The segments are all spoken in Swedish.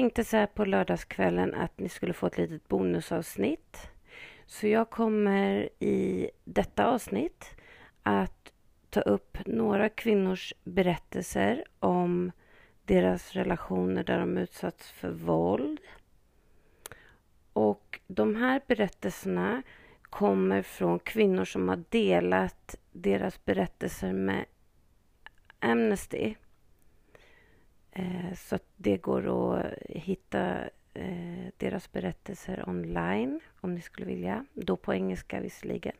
tänkte så här på lördagskvällen att ni skulle få ett litet bonusavsnitt. Så jag kommer i detta avsnitt att ta upp några kvinnors berättelser om deras relationer där de utsatts för våld. Och de här berättelserna kommer från kvinnor som har delat deras berättelser med Amnesty. Eh, så att det går att hitta eh, deras berättelser online om ni skulle vilja. Då på engelska visserligen.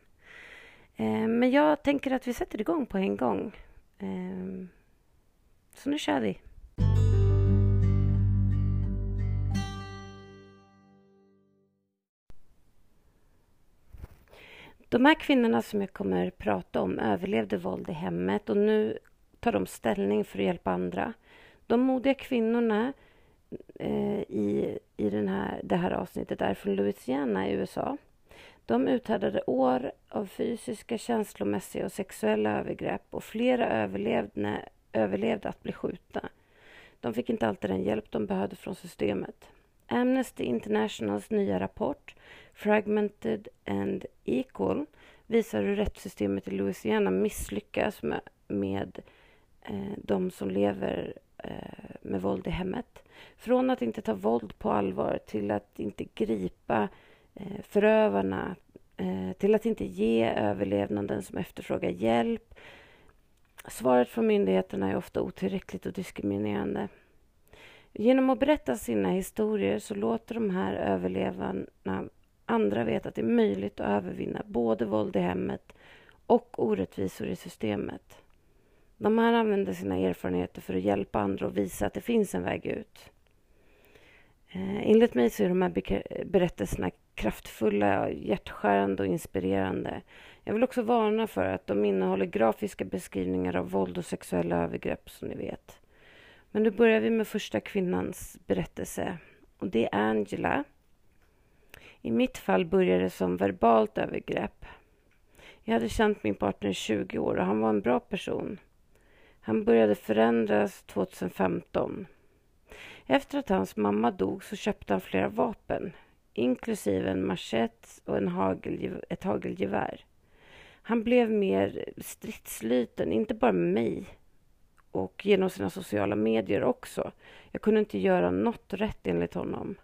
Eh, men jag tänker att vi sätter igång på en gång. Ehm, så nu kör vi. De här kvinnorna som jag kommer att prata om överlevde våld i hemmet och nu tar de ställning för att hjälpa andra. De modiga kvinnorna eh, i, i den här, det här avsnittet är från Louisiana i USA. De uthärdade år av fysiska, känslomässiga och sexuella övergrepp och flera överlevde, överlevde att bli skjutna. De fick inte alltid den hjälp de behövde från systemet. Amnesty Internationals nya rapport Fragmented and Equal visar hur rättssystemet i Louisiana misslyckas med, med eh, de som lever med våld i hemmet. Från att inte ta våld på allvar till att inte gripa eh, förövarna eh, till att inte ge överlevnaden som efterfrågar hjälp. Svaret från myndigheterna är ofta otillräckligt och diskriminerande. Genom att berätta sina historier så låter de här överlevarna andra veta att det är möjligt att övervinna både våld i hemmet och orättvisor i systemet. De här använder sina erfarenheter för att hjälpa andra och visa att det finns en väg ut. Eh, enligt mig så är de här berättelserna kraftfulla, hjärtskärande och inspirerande. Jag vill också varna för att de innehåller grafiska beskrivningar av våld och sexuella övergrepp, som ni vet. Men nu börjar vi med första kvinnans berättelse. Och det är Angela. I mitt fall började det som verbalt övergrepp. Jag hade känt min partner i 20 år och han var en bra person. Han började förändras 2015. Efter att hans mamma dog så köpte han flera vapen, inklusive en machete och en hagel, ett hagelgevär. Han blev mer stridsliten, inte bara med mig och genom sina sociala medier också. Jag kunde inte göra något rätt enligt honom.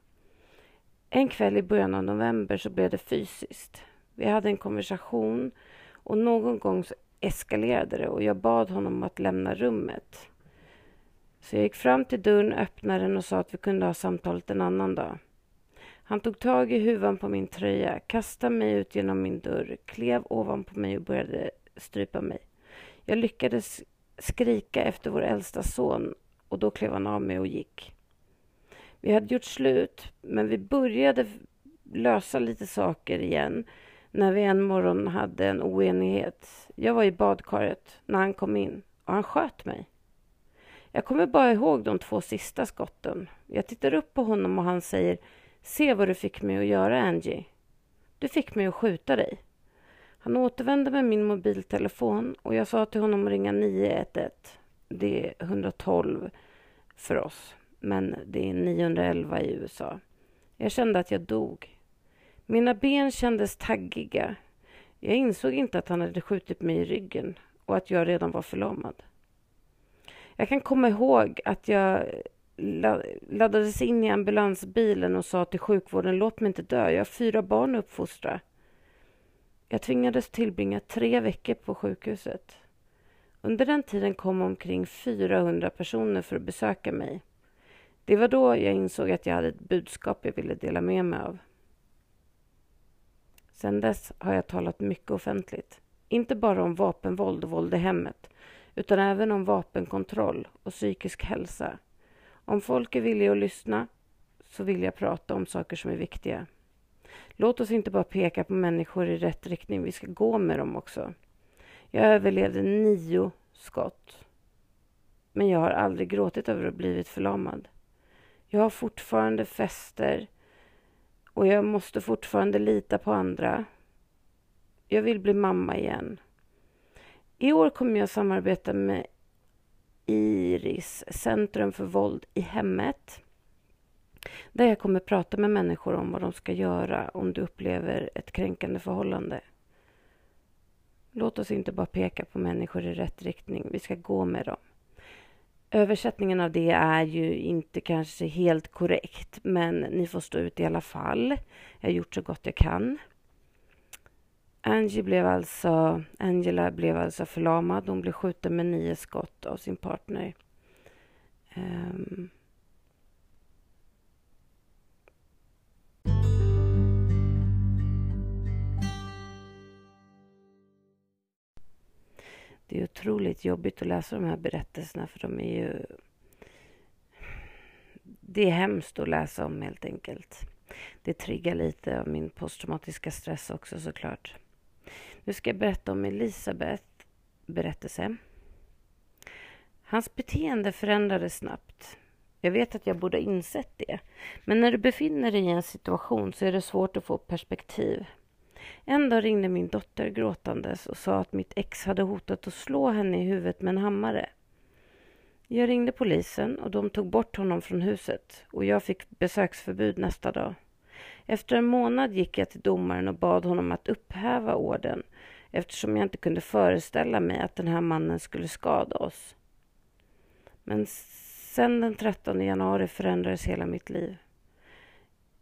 En kväll i början av november så blev det fysiskt. Vi hade en konversation och någon gång så eskalerade det och jag bad honom att lämna rummet. Så jag gick fram till dörren, öppnade den och sa att vi kunde ha samtalet en annan dag. Han tog tag i huvan på min tröja, kastade mig ut genom min dörr, klev ovanpå mig och började strypa mig. Jag lyckades skrika efter vår äldsta son och då klev han av mig och gick. Vi hade gjort slut, men vi började lösa lite saker igen när vi en morgon hade en oenighet. Jag var i badkaret när han kom in och han sköt mig. Jag kommer bara ihåg de två sista skotten. Jag tittar upp på honom och han säger Se vad du fick mig att göra, Angie. Du fick mig att skjuta dig. Han återvände med min mobiltelefon och jag sa till honom att ringa 911. Det är 112 för oss, men det är 911 i USA. Jag kände att jag dog. Mina ben kändes taggiga. Jag insåg inte att han hade skjutit mig i ryggen och att jag redan var förlamad. Jag kan komma ihåg att jag laddades in i ambulansbilen och sa till sjukvården låt mig inte dö, jag har fyra barn att uppfostra. Jag tvingades tillbringa tre veckor på sjukhuset. Under den tiden kom omkring 400 personer för att besöka mig. Det var då jag insåg att jag hade ett budskap jag ville dela med mig av. Sedan dess har jag talat mycket offentligt. Inte bara om vapenvåld och våld i hemmet, utan även om vapenkontroll och psykisk hälsa. Om folk är villiga att lyssna så vill jag prata om saker som är viktiga. Låt oss inte bara peka på människor i rätt riktning, vi ska gå med dem också. Jag överlevde nio skott. Men jag har aldrig gråtit över att ha blivit förlamad. Jag har fortfarande fester och jag måste fortfarande lita på andra. Jag vill bli mamma igen. I år kommer jag samarbeta med IRIS, Centrum för våld i hemmet. Där jag kommer prata med människor om vad de ska göra om du upplever ett kränkande förhållande. Låt oss inte bara peka på människor i rätt riktning, vi ska gå med dem. Översättningen av det är ju inte kanske helt korrekt, men ni får stå ut i alla fall. Jag har gjort så gott jag kan. Angie blev alltså, Angela blev alltså förlamad. Hon blev skjuten med nio skott av sin partner. Um, det är otroligt jobbigt att läsa de här berättelserna för de är ju... Det är hemskt att läsa om helt enkelt. Det triggar lite av min posttraumatiska stress också såklart. Nu ska jag berätta om Elisabeth berättelse. Hans beteende förändrades snabbt. Jag vet att jag borde ha insett det. Men när du befinner dig i en situation så är det svårt att få perspektiv. En dag ringde min dotter gråtandes och sa att mitt ex hade hotat att slå henne i huvudet med en hammare. Jag ringde polisen och de tog bort honom från huset och jag fick besöksförbud nästa dag. Efter en månad gick jag till domaren och bad honom att upphäva orden eftersom jag inte kunde föreställa mig att den här mannen skulle skada oss. Men sen den 13 januari förändrades hela mitt liv.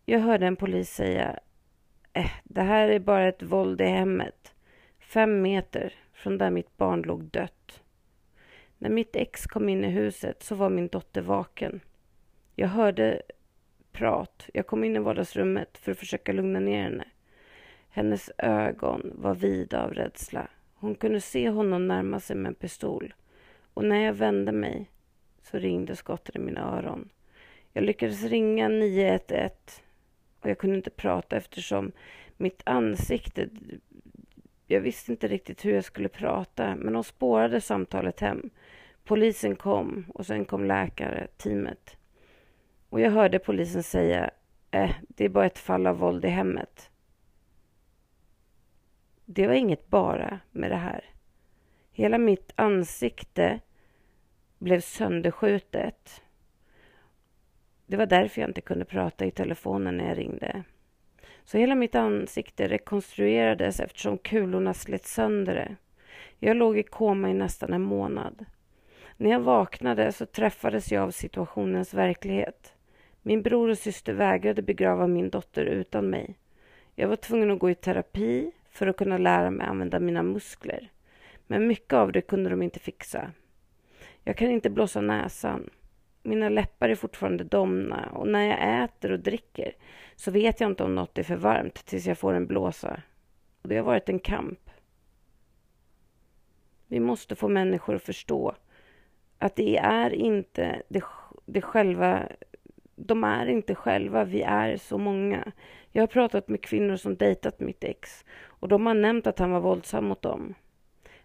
Jag hörde en polis säga eh, det här är bara ett våld i hemmet. Fem meter från där mitt barn låg dött. När mitt ex kom in i huset så var min dotter vaken. Jag hörde prat. Jag kom in i vardagsrummet för att försöka lugna ner henne. Hennes ögon var vida av rädsla. Hon kunde se honom närma sig med en pistol. Och när jag vände mig så ringde skottet i mina öron. Jag lyckades ringa 911 och jag kunde inte prata eftersom mitt ansikte... Jag visste inte riktigt hur jag skulle prata, men de spårade samtalet hem. Polisen kom och sen kom läkare, teamet. Och jag hörde polisen säga, eh, det är bara ett fall av våld i hemmet. Det var inget bara med det här. Hela mitt ansikte blev sönderskjutet. Det var därför jag inte kunde prata i telefonen när jag ringde. Så hela mitt ansikte rekonstruerades eftersom kulorna slet sönder det. Jag låg i koma i nästan en månad. När jag vaknade så träffades jag av situationens verklighet. Min bror och syster vägrade begrava min dotter utan mig. Jag var tvungen att gå i terapi för att kunna lära mig använda mina muskler. Men mycket av det kunde de inte fixa. Jag kan inte blåsa näsan. Mina läppar är fortfarande domna och när jag äter och dricker så vet jag inte om något är för varmt tills jag får en blåsa. Och det har varit en kamp. Vi måste få människor att förstå att det är inte det, det själva de är inte själva, vi är så många. Jag har pratat med kvinnor som dejtat mitt ex och de har nämnt att han var våldsam mot dem.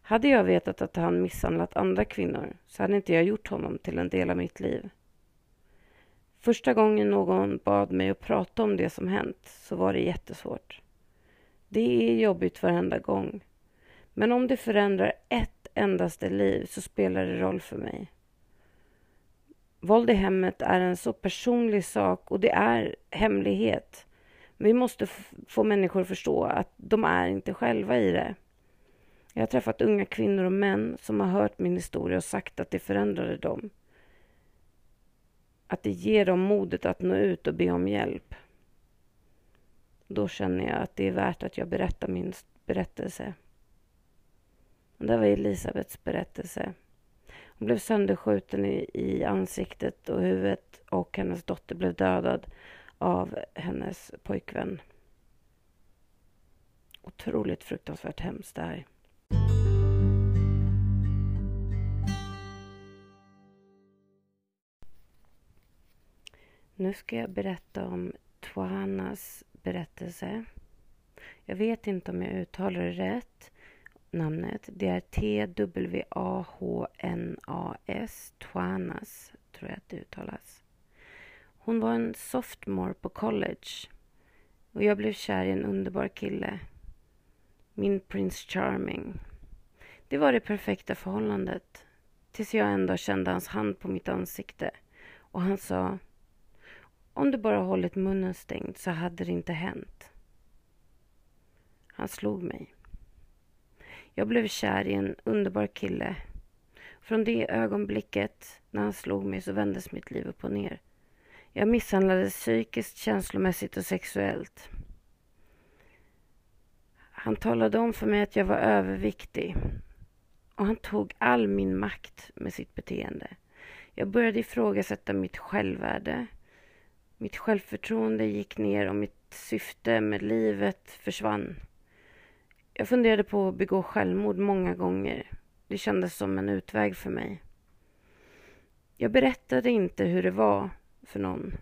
Hade jag vetat att han misshandlat andra kvinnor så hade inte jag gjort honom till en del av mitt liv. Första gången någon bad mig att prata om det som hänt så var det jättesvårt. Det är jobbigt varenda gång. Men om det förändrar ett endaste liv så spelar det roll för mig. Våld i hemmet är en så personlig sak och det är hemlighet. Vi måste få människor att förstå att de är inte själva i det. Jag har träffat unga kvinnor och män som har hört min historia och sagt att det förändrade dem. Att det ger dem modet att nå ut och be om hjälp. Då känner jag att det är värt att jag berättar min berättelse. Och det var Elisabets berättelse. Hon blev sönderskjuten i, i ansiktet och huvudet och hennes dotter blev dödad av hennes pojkvän. Otroligt fruktansvärt hemskt det här. Nu ska jag berätta om Twanas berättelse. Jag vet inte om jag uttalar det rätt namnet. Det är T-W-A-H-N-A-S, Twanas, tror jag att det uttalas. Hon var en sophomore på college och jag blev kär i en underbar kille. Min Prince Charming. Det var det perfekta förhållandet. Tills jag en dag kände hans hand på mitt ansikte och han sa om du bara hållit munnen stängd så hade det inte hänt. Han slog mig. Jag blev kär i en underbar kille. Från det ögonblicket när han slog mig så vändes mitt liv upp och ner. Jag misshandlades psykiskt, känslomässigt och sexuellt. Han talade om för mig att jag var överviktig och han tog all min makt med sitt beteende. Jag började ifrågasätta mitt självvärde. Mitt självförtroende gick ner och mitt syfte med livet försvann. Jag funderade på att begå självmord många gånger. Det kändes som en utväg för mig. Jag berättade inte hur det var för någon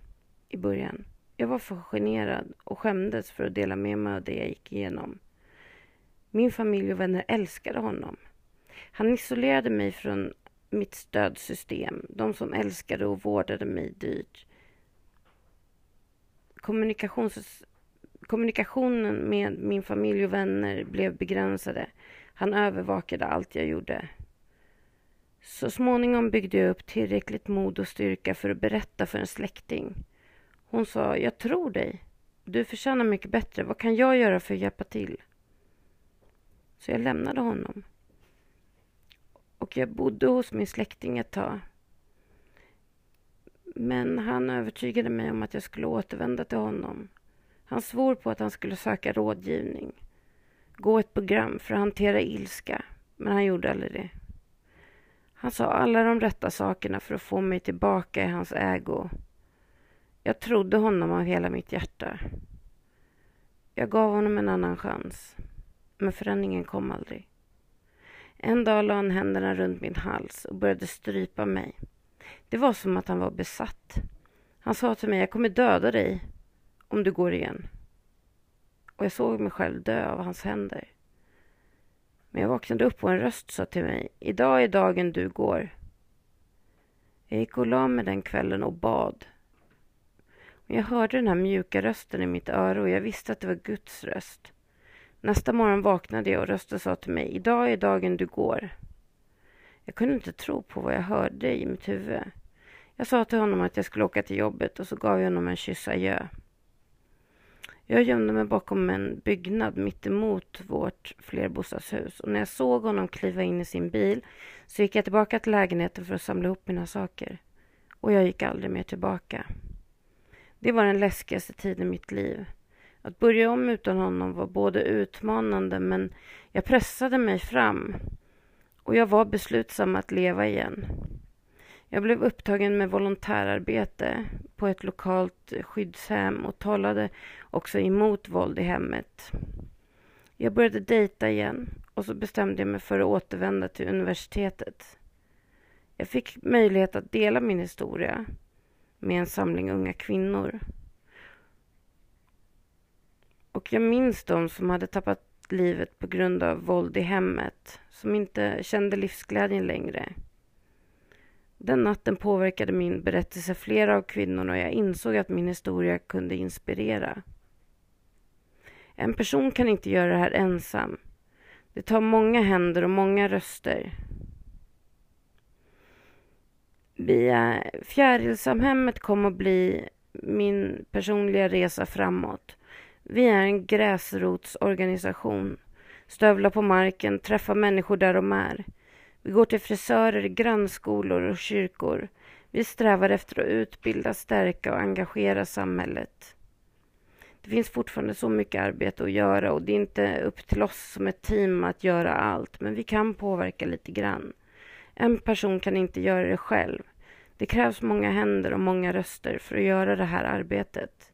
i början. Jag var för generad och skämdes för att dela med mig av det jag gick igenom. Min familj och vänner älskade honom. Han isolerade mig från mitt stödsystem, de som älskade och vårdade mig dyrt. Kommunikations kommunikationen med min familj och vänner blev begränsade. Han övervakade allt jag gjorde. Så småningom byggde jag upp tillräckligt mod och styrka för att berätta för en släkting. Hon sa, jag tror dig. Du förtjänar mycket bättre. Vad kan jag göra för att hjälpa till? Så jag lämnade honom. Och jag bodde hos min släkting ett tag. Men han övertygade mig om att jag skulle återvända till honom. Han svor på att han skulle söka rådgivning. Gå ett program för att hantera ilska. Men han gjorde aldrig det. Han sa alla de rätta sakerna för att få mig tillbaka i hans ägo. Jag trodde honom av hela mitt hjärta. Jag gav honom en annan chans. Men förändringen kom aldrig. En dag la han händerna runt min hals och började strypa mig. Det var som att han var besatt. Han sa till mig, jag kommer döda dig om du går igen. Och jag såg mig själv dö av hans händer. Men jag vaknade upp och en röst sa till mig, idag är dagen du går. Jag gick och la mig den kvällen och bad. Jag hörde den här mjuka rösten i mitt öra och jag visste att det var Guds röst. Nästa morgon vaknade jag och rösten sa till mig, idag är dagen du går. Jag kunde inte tro på vad jag hörde i mitt huvud. Jag sa till honom att jag skulle åka till jobbet och så gav jag honom en kyss adjö. Jag gömde mig bakom en byggnad mitt emot vårt flerbostadshus och när jag såg honom kliva in i sin bil så gick jag tillbaka till lägenheten för att samla ihop mina saker. Och jag gick aldrig mer tillbaka. Det var den läskigaste tiden i mitt liv. Att börja om utan honom var både utmanande men jag pressade mig fram och jag var beslutsam att leva igen. Jag blev upptagen med volontärarbete på ett lokalt skyddshem och talade också emot våld i hemmet. Jag började dejta igen och så bestämde jag mig för att återvända till universitetet. Jag fick möjlighet att dela min historia med en samling unga kvinnor. Och jag minns de som hade tappat livet på grund av våld i hemmet, som inte kände livsglädjen längre. Den natten påverkade min berättelse flera av kvinnorna och jag insåg att min historia kunde inspirera. En person kan inte göra det här ensam. Det tar många händer och många röster. Via Fjärilsamhemmet kom att bli min personliga resa framåt. Vi är en gräsrotsorganisation. Stövlar på marken, träffar människor där de är. Vi går till frisörer, grannskolor och kyrkor. Vi strävar efter att utbilda, stärka och engagera samhället. Det finns fortfarande så mycket arbete att göra och det är inte upp till oss som ett team att göra allt, men vi kan påverka lite grann. En person kan inte göra det själv. Det krävs många händer och många röster för att göra det här arbetet.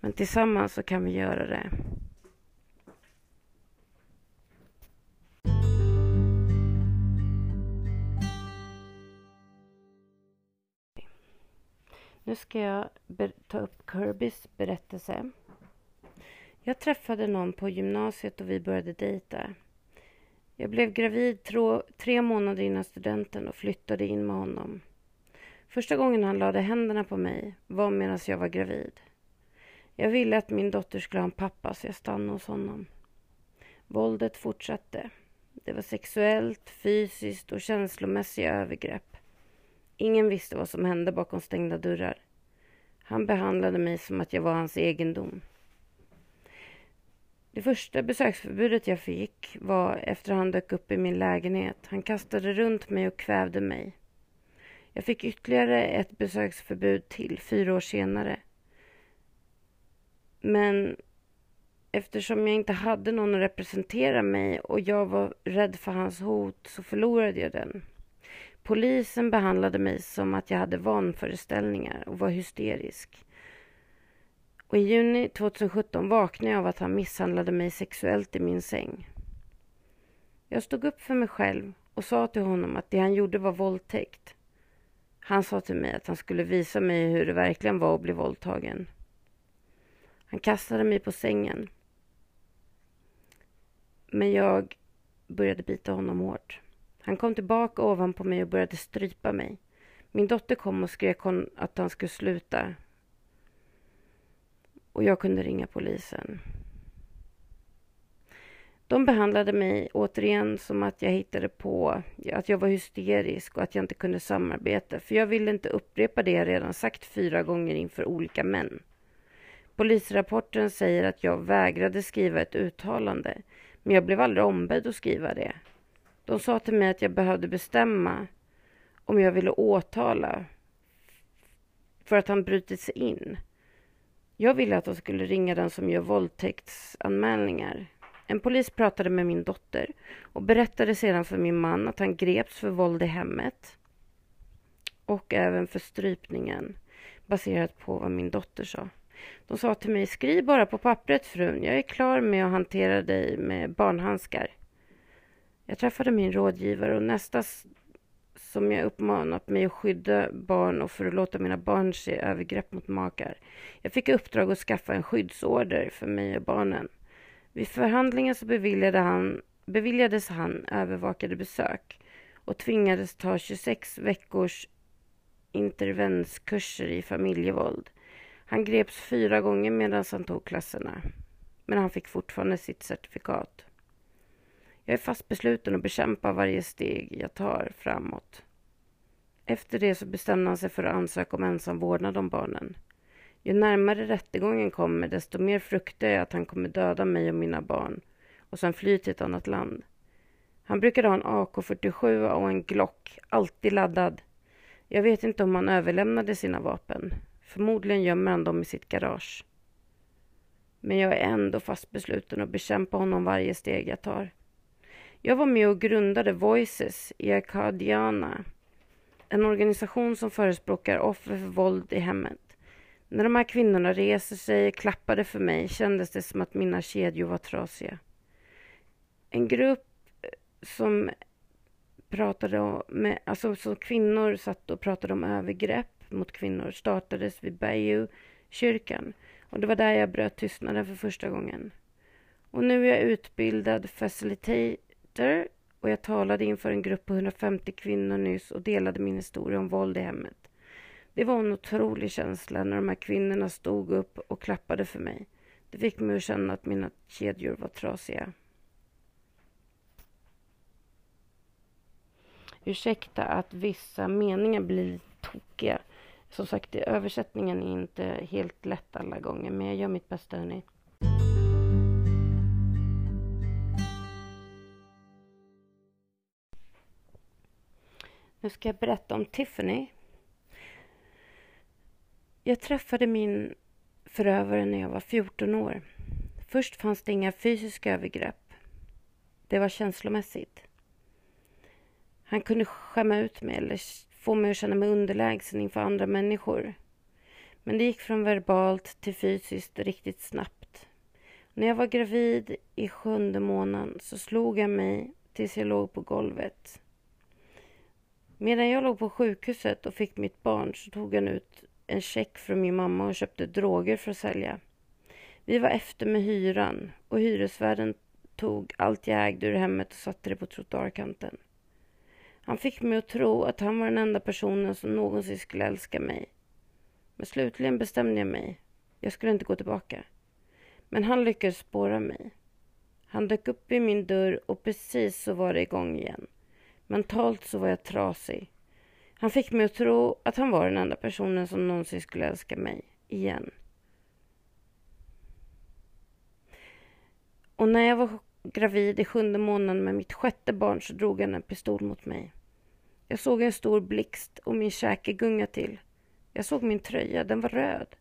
Men tillsammans så kan vi göra det. Nu ska jag ta upp Kirbys berättelse. Jag träffade någon på gymnasiet och vi började dejta. Jag blev gravid tre månader innan studenten och flyttade in med honom. Första gången han lade händerna på mig var medan jag var gravid. Jag ville att min dotter skulle ha en pappa så jag stannade hos honom. Våldet fortsatte. Det var sexuellt, fysiskt och känslomässiga övergrepp. Ingen visste vad som hände bakom stängda dörrar. Han behandlade mig som att jag var hans egendom. Det första besöksförbudet jag fick var efter han dök upp i min lägenhet. Han kastade runt mig och kvävde mig. Jag fick ytterligare ett besöksförbud till fyra år senare. Men eftersom jag inte hade någon att representera mig och jag var rädd för hans hot så förlorade jag den. Polisen behandlade mig som att jag hade vanföreställningar och var hysterisk. Och i juni 2017 vaknade jag av att han misshandlade mig sexuellt i min säng. Jag stod upp för mig själv och sa till honom att det han gjorde var våldtäkt. Han sa till mig att han skulle visa mig hur det verkligen var att bli våldtagen. Han kastade mig på sängen. Men jag började bita honom hårt. Han kom tillbaka ovanpå mig och började strypa mig. Min dotter kom och skrek att han skulle sluta. Och jag kunde ringa polisen. De behandlade mig återigen som att jag hittade på att jag var hysterisk och att jag inte kunde samarbeta. För jag ville inte upprepa det jag redan sagt fyra gånger inför olika män. Polisrapporten säger att jag vägrade skriva ett uttalande. Men jag blev aldrig ombedd att skriva det. De sa till mig att jag behövde bestämma om jag ville åtala för att han brutit sig in. Jag ville att de skulle ringa den som gör våldtäktsanmälningar. En polis pratade med min dotter och berättade sedan för min man att han greps för våld i hemmet och även för strypningen baserat på vad min dotter sa. De sa till mig, skriv bara på pappret frun, jag är klar med att hantera dig med barnhandskar. Jag träffade min rådgivare och nästa som jag uppmanat mig att skydda barn och för att låta mina barn se övergrepp mot makar. Jag fick uppdrag att skaffa en skyddsorder för mig och barnen. Vid förhandlingen så beviljade han, beviljades han övervakade besök och tvingades ta 26 veckors intervenskurser i familjevåld. Han greps fyra gånger medan han tog klasserna, men han fick fortfarande sitt certifikat. Jag är fast besluten att bekämpa varje steg jag tar framåt. Efter det så bestämde han sig för att ansöka om ensam vårdnad om barnen. Ju närmare rättegången kommer, desto mer fruktar jag att han kommer döda mig och mina barn och sen fly till ett annat land. Han brukade ha en AK47 och en Glock, alltid laddad. Jag vet inte om han överlämnade sina vapen. Förmodligen gömmer han dem i sitt garage. Men jag är ändå fast besluten att bekämpa honom varje steg jag tar. Jag var med och grundade Voices i Akadiana. en organisation som förespråkar offer för våld i hemmet. När de här kvinnorna reser sig och klappade för mig kändes det som att mina kedjor var trasiga. En grupp eh, som pratade med, alltså som kvinnor satt och pratade om övergrepp mot kvinnor startades vid Bayou kyrkan och det var där jag bröt tystnaden för första gången. Och nu är jag utbildad facilitator och jag talade inför en grupp på 150 kvinnor nyss och delade min historia om våld i hemmet. Det var en otrolig känsla när de här kvinnorna stod upp och klappade för mig. Det fick mig att känna att mina kedjor var trasiga. Ursäkta att vissa meningar blir tokiga. Som sagt, översättningen är inte helt lätt alla gånger, men jag gör mitt bästa, hörni. Nu ska jag berätta om Tiffany jag träffade min förövare när jag var 14 år. Först fanns det inga fysiska övergrepp. Det var känslomässigt. Han kunde skämma ut mig eller få mig att känna mig underlägsen inför andra människor. Men det gick från verbalt till fysiskt riktigt snabbt. När jag var gravid i sjunde månaden så slog han mig tills jag låg på golvet. Medan jag låg på sjukhuset och fick mitt barn så tog han ut en check från min mamma och köpte droger för att sälja. Vi var efter med hyran och hyresvärden tog allt jag ägde ur hemmet och satte det på trottoarkanten. Han fick mig att tro att han var den enda personen som någonsin skulle älska mig. Men slutligen bestämde jag mig. Jag skulle inte gå tillbaka. Men han lyckades spåra mig. Han dök upp i min dörr och precis så var det igång igen. Mentalt så var jag trasig. Han fick mig att tro att han var den enda personen som någonsin skulle älska mig. igen. Och när jag var gravid i sjunde månaden med mitt sjätte barn så drog han en pistol mot mig. Jag såg en stor blixt och min käke gunga till. Jag såg min tröja, den var röd.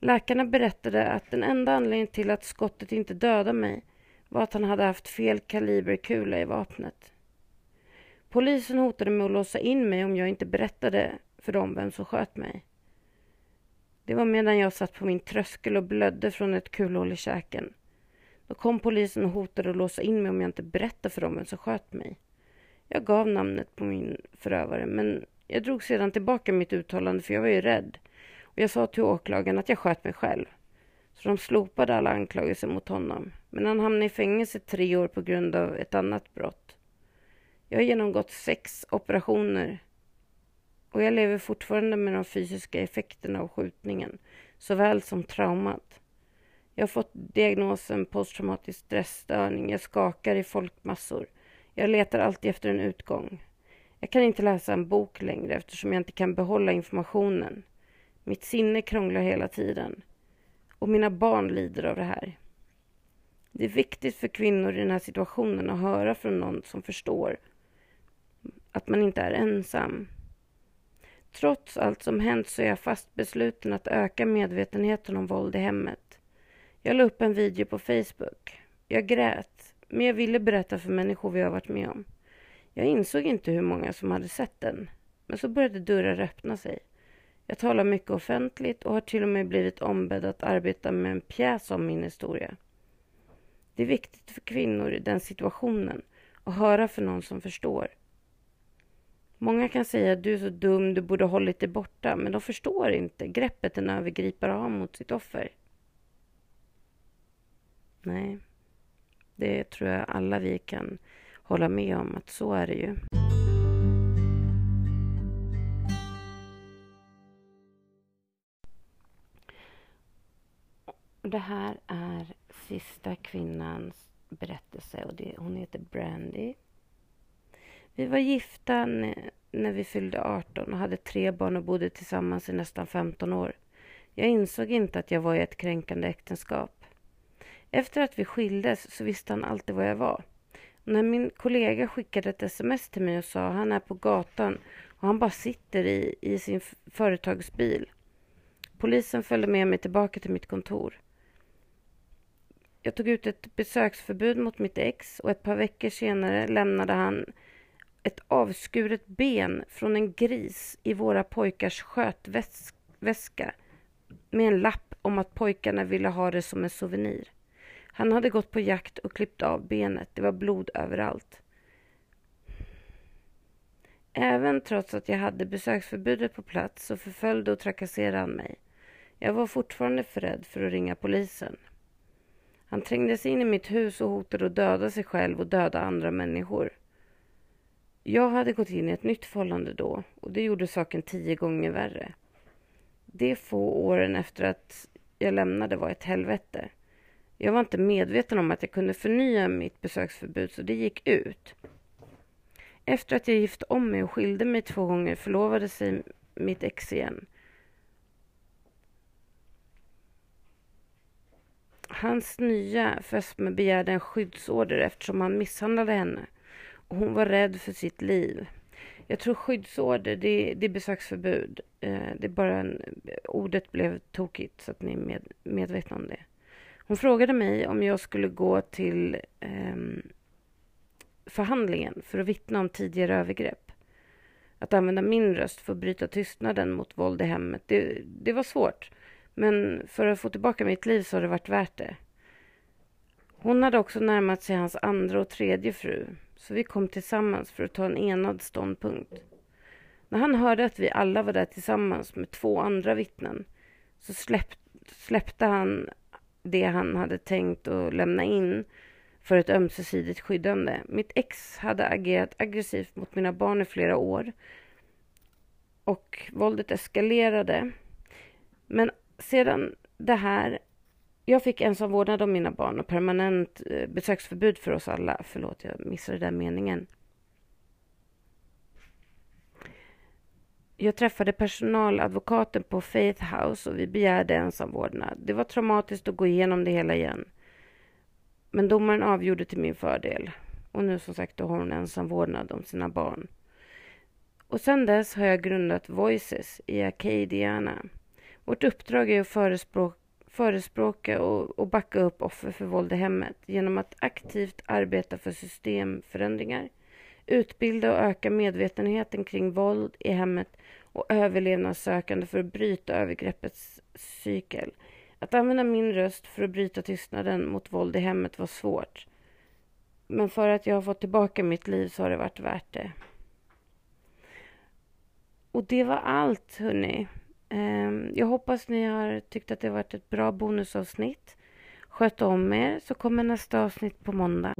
Läkarna berättade att den enda anledningen till att skottet inte dödade mig var att han hade haft fel kaliberkula i vapnet. Polisen hotade med att låsa in mig om jag inte berättade för dem vem som sköt mig. Det var medan jag satt på min tröskel och blödde från ett kulhål i käken. Då kom polisen och hotade att låsa in mig om jag inte berättade för dem vem som sköt mig. Jag gav namnet på min förövare, men jag drog sedan tillbaka mitt uttalande för jag var ju rädd. Och jag sa till åklagaren att jag sköt mig själv. Så de slopade alla anklagelser mot honom. Men han hamnade i fängelse tre år på grund av ett annat brott. Jag har genomgått sex operationer och jag lever fortfarande med de fysiska effekterna av skjutningen, såväl som traumat. Jag har fått diagnosen posttraumatisk stressstörning. Jag skakar i folkmassor. Jag letar alltid efter en utgång. Jag kan inte läsa en bok längre eftersom jag inte kan behålla informationen. Mitt sinne krånglar hela tiden. Och mina barn lider av det här. Det är viktigt för kvinnor i den här situationen att höra från någon som förstår att man inte är ensam. Trots allt som hänt så är jag fast besluten att öka medvetenheten om våld i hemmet. Jag la upp en video på Facebook. Jag grät, men jag ville berätta för människor vad jag varit med om. Jag insåg inte hur många som hade sett den, men så började dörrar öppna sig. Jag talar mycket offentligt och har till och med blivit ombedd att arbeta med en pjäs om min historia. Det är viktigt för kvinnor i den situationen att höra för någon som förstår. Många kan säga att du är så dum, du borde hållit dig borta, men de förstår inte greppet en övergripare har mot sitt offer. Nej, det tror jag alla vi kan hålla med om att så är det ju. Det här är sista kvinnans berättelse och det, hon heter Brandy. Vi var gifta när vi fyllde 18 och hade tre barn och bodde tillsammans i nästan 15 år. Jag insåg inte att jag var i ett kränkande äktenskap. Efter att vi skildes så visste han alltid var jag var. Och när min kollega skickade ett sms till mig och sa han är på gatan och han bara sitter i, i sin företagsbil. Polisen följde med mig tillbaka till mitt kontor. Jag tog ut ett besöksförbud mot mitt ex och ett par veckor senare lämnade han ett avskuret ben från en gris i våra pojkars skötväska med en lapp om att pojkarna ville ha det som en souvenir. Han hade gått på jakt och klippt av benet. Det var blod överallt. Även trots att jag hade besöksförbudet på plats så förföljde och trakasserade han mig. Jag var fortfarande för rädd för att ringa polisen. Han trängde sig in i mitt hus och hotade att döda sig själv och döda andra människor. Jag hade gått in i ett nytt förhållande då och det gjorde saken tio gånger värre. De få åren efter att jag lämnade var ett helvete. Jag var inte medveten om att jag kunde förnya mitt besöksförbud så det gick ut. Efter att jag gifte om mig och skilde mig två gånger förlovade sig mitt ex igen. Hans nya fästmö begärde en skyddsorder eftersom han misshandlade henne och hon var rädd för sitt liv. Jag tror skyddsorder, det, det är besöksförbud. Eh, det är bara en, ordet blev tokigt så att ni är med, medvetna om det. Hon frågade mig om jag skulle gå till eh, förhandlingen för att vittna om tidigare övergrepp. Att använda min röst för att bryta tystnaden mot våld i hemmet, det, det var svårt. Men för att få tillbaka mitt liv så har det varit värt det. Hon hade också närmat sig hans andra och tredje fru, så vi kom tillsammans för att ta en enad ståndpunkt. När han hörde att vi alla var där tillsammans med två andra vittnen så släpp, släppte han det han hade tänkt att lämna in för ett ömsesidigt skyddande. Mitt ex hade agerat aggressivt mot mina barn i flera år och våldet eskalerade. Men sedan det här jag fick ensam vårdnad om mina barn och permanent eh, besöksförbud för oss alla. Förlåt, jag missade den meningen. Jag träffade personaladvokaten på Faith House och vi begärde ensamvårdnad. Det var traumatiskt att gå igenom det hela igen. Men domaren avgjorde till min fördel. Och nu som sagt då har hon ensamvårdnad om sina barn. Och sedan dess har jag grundat Voices i Acadiana. Vårt uppdrag är att förespråka förespråka och, och backa upp offer för våld i hemmet genom att aktivt arbeta för systemförändringar, utbilda och öka medvetenheten kring våld i hemmet och överlevnadssökande för att bryta övergreppets cykel. Att använda min röst för att bryta tystnaden mot våld i hemmet var svårt. Men för att jag har fått tillbaka mitt liv så har det varit värt det. Och det var allt, hörni. Ehm, jag hoppas ni har tyckt att det varit ett bra bonusavsnitt. Sköt om er så kommer nästa avsnitt på måndag.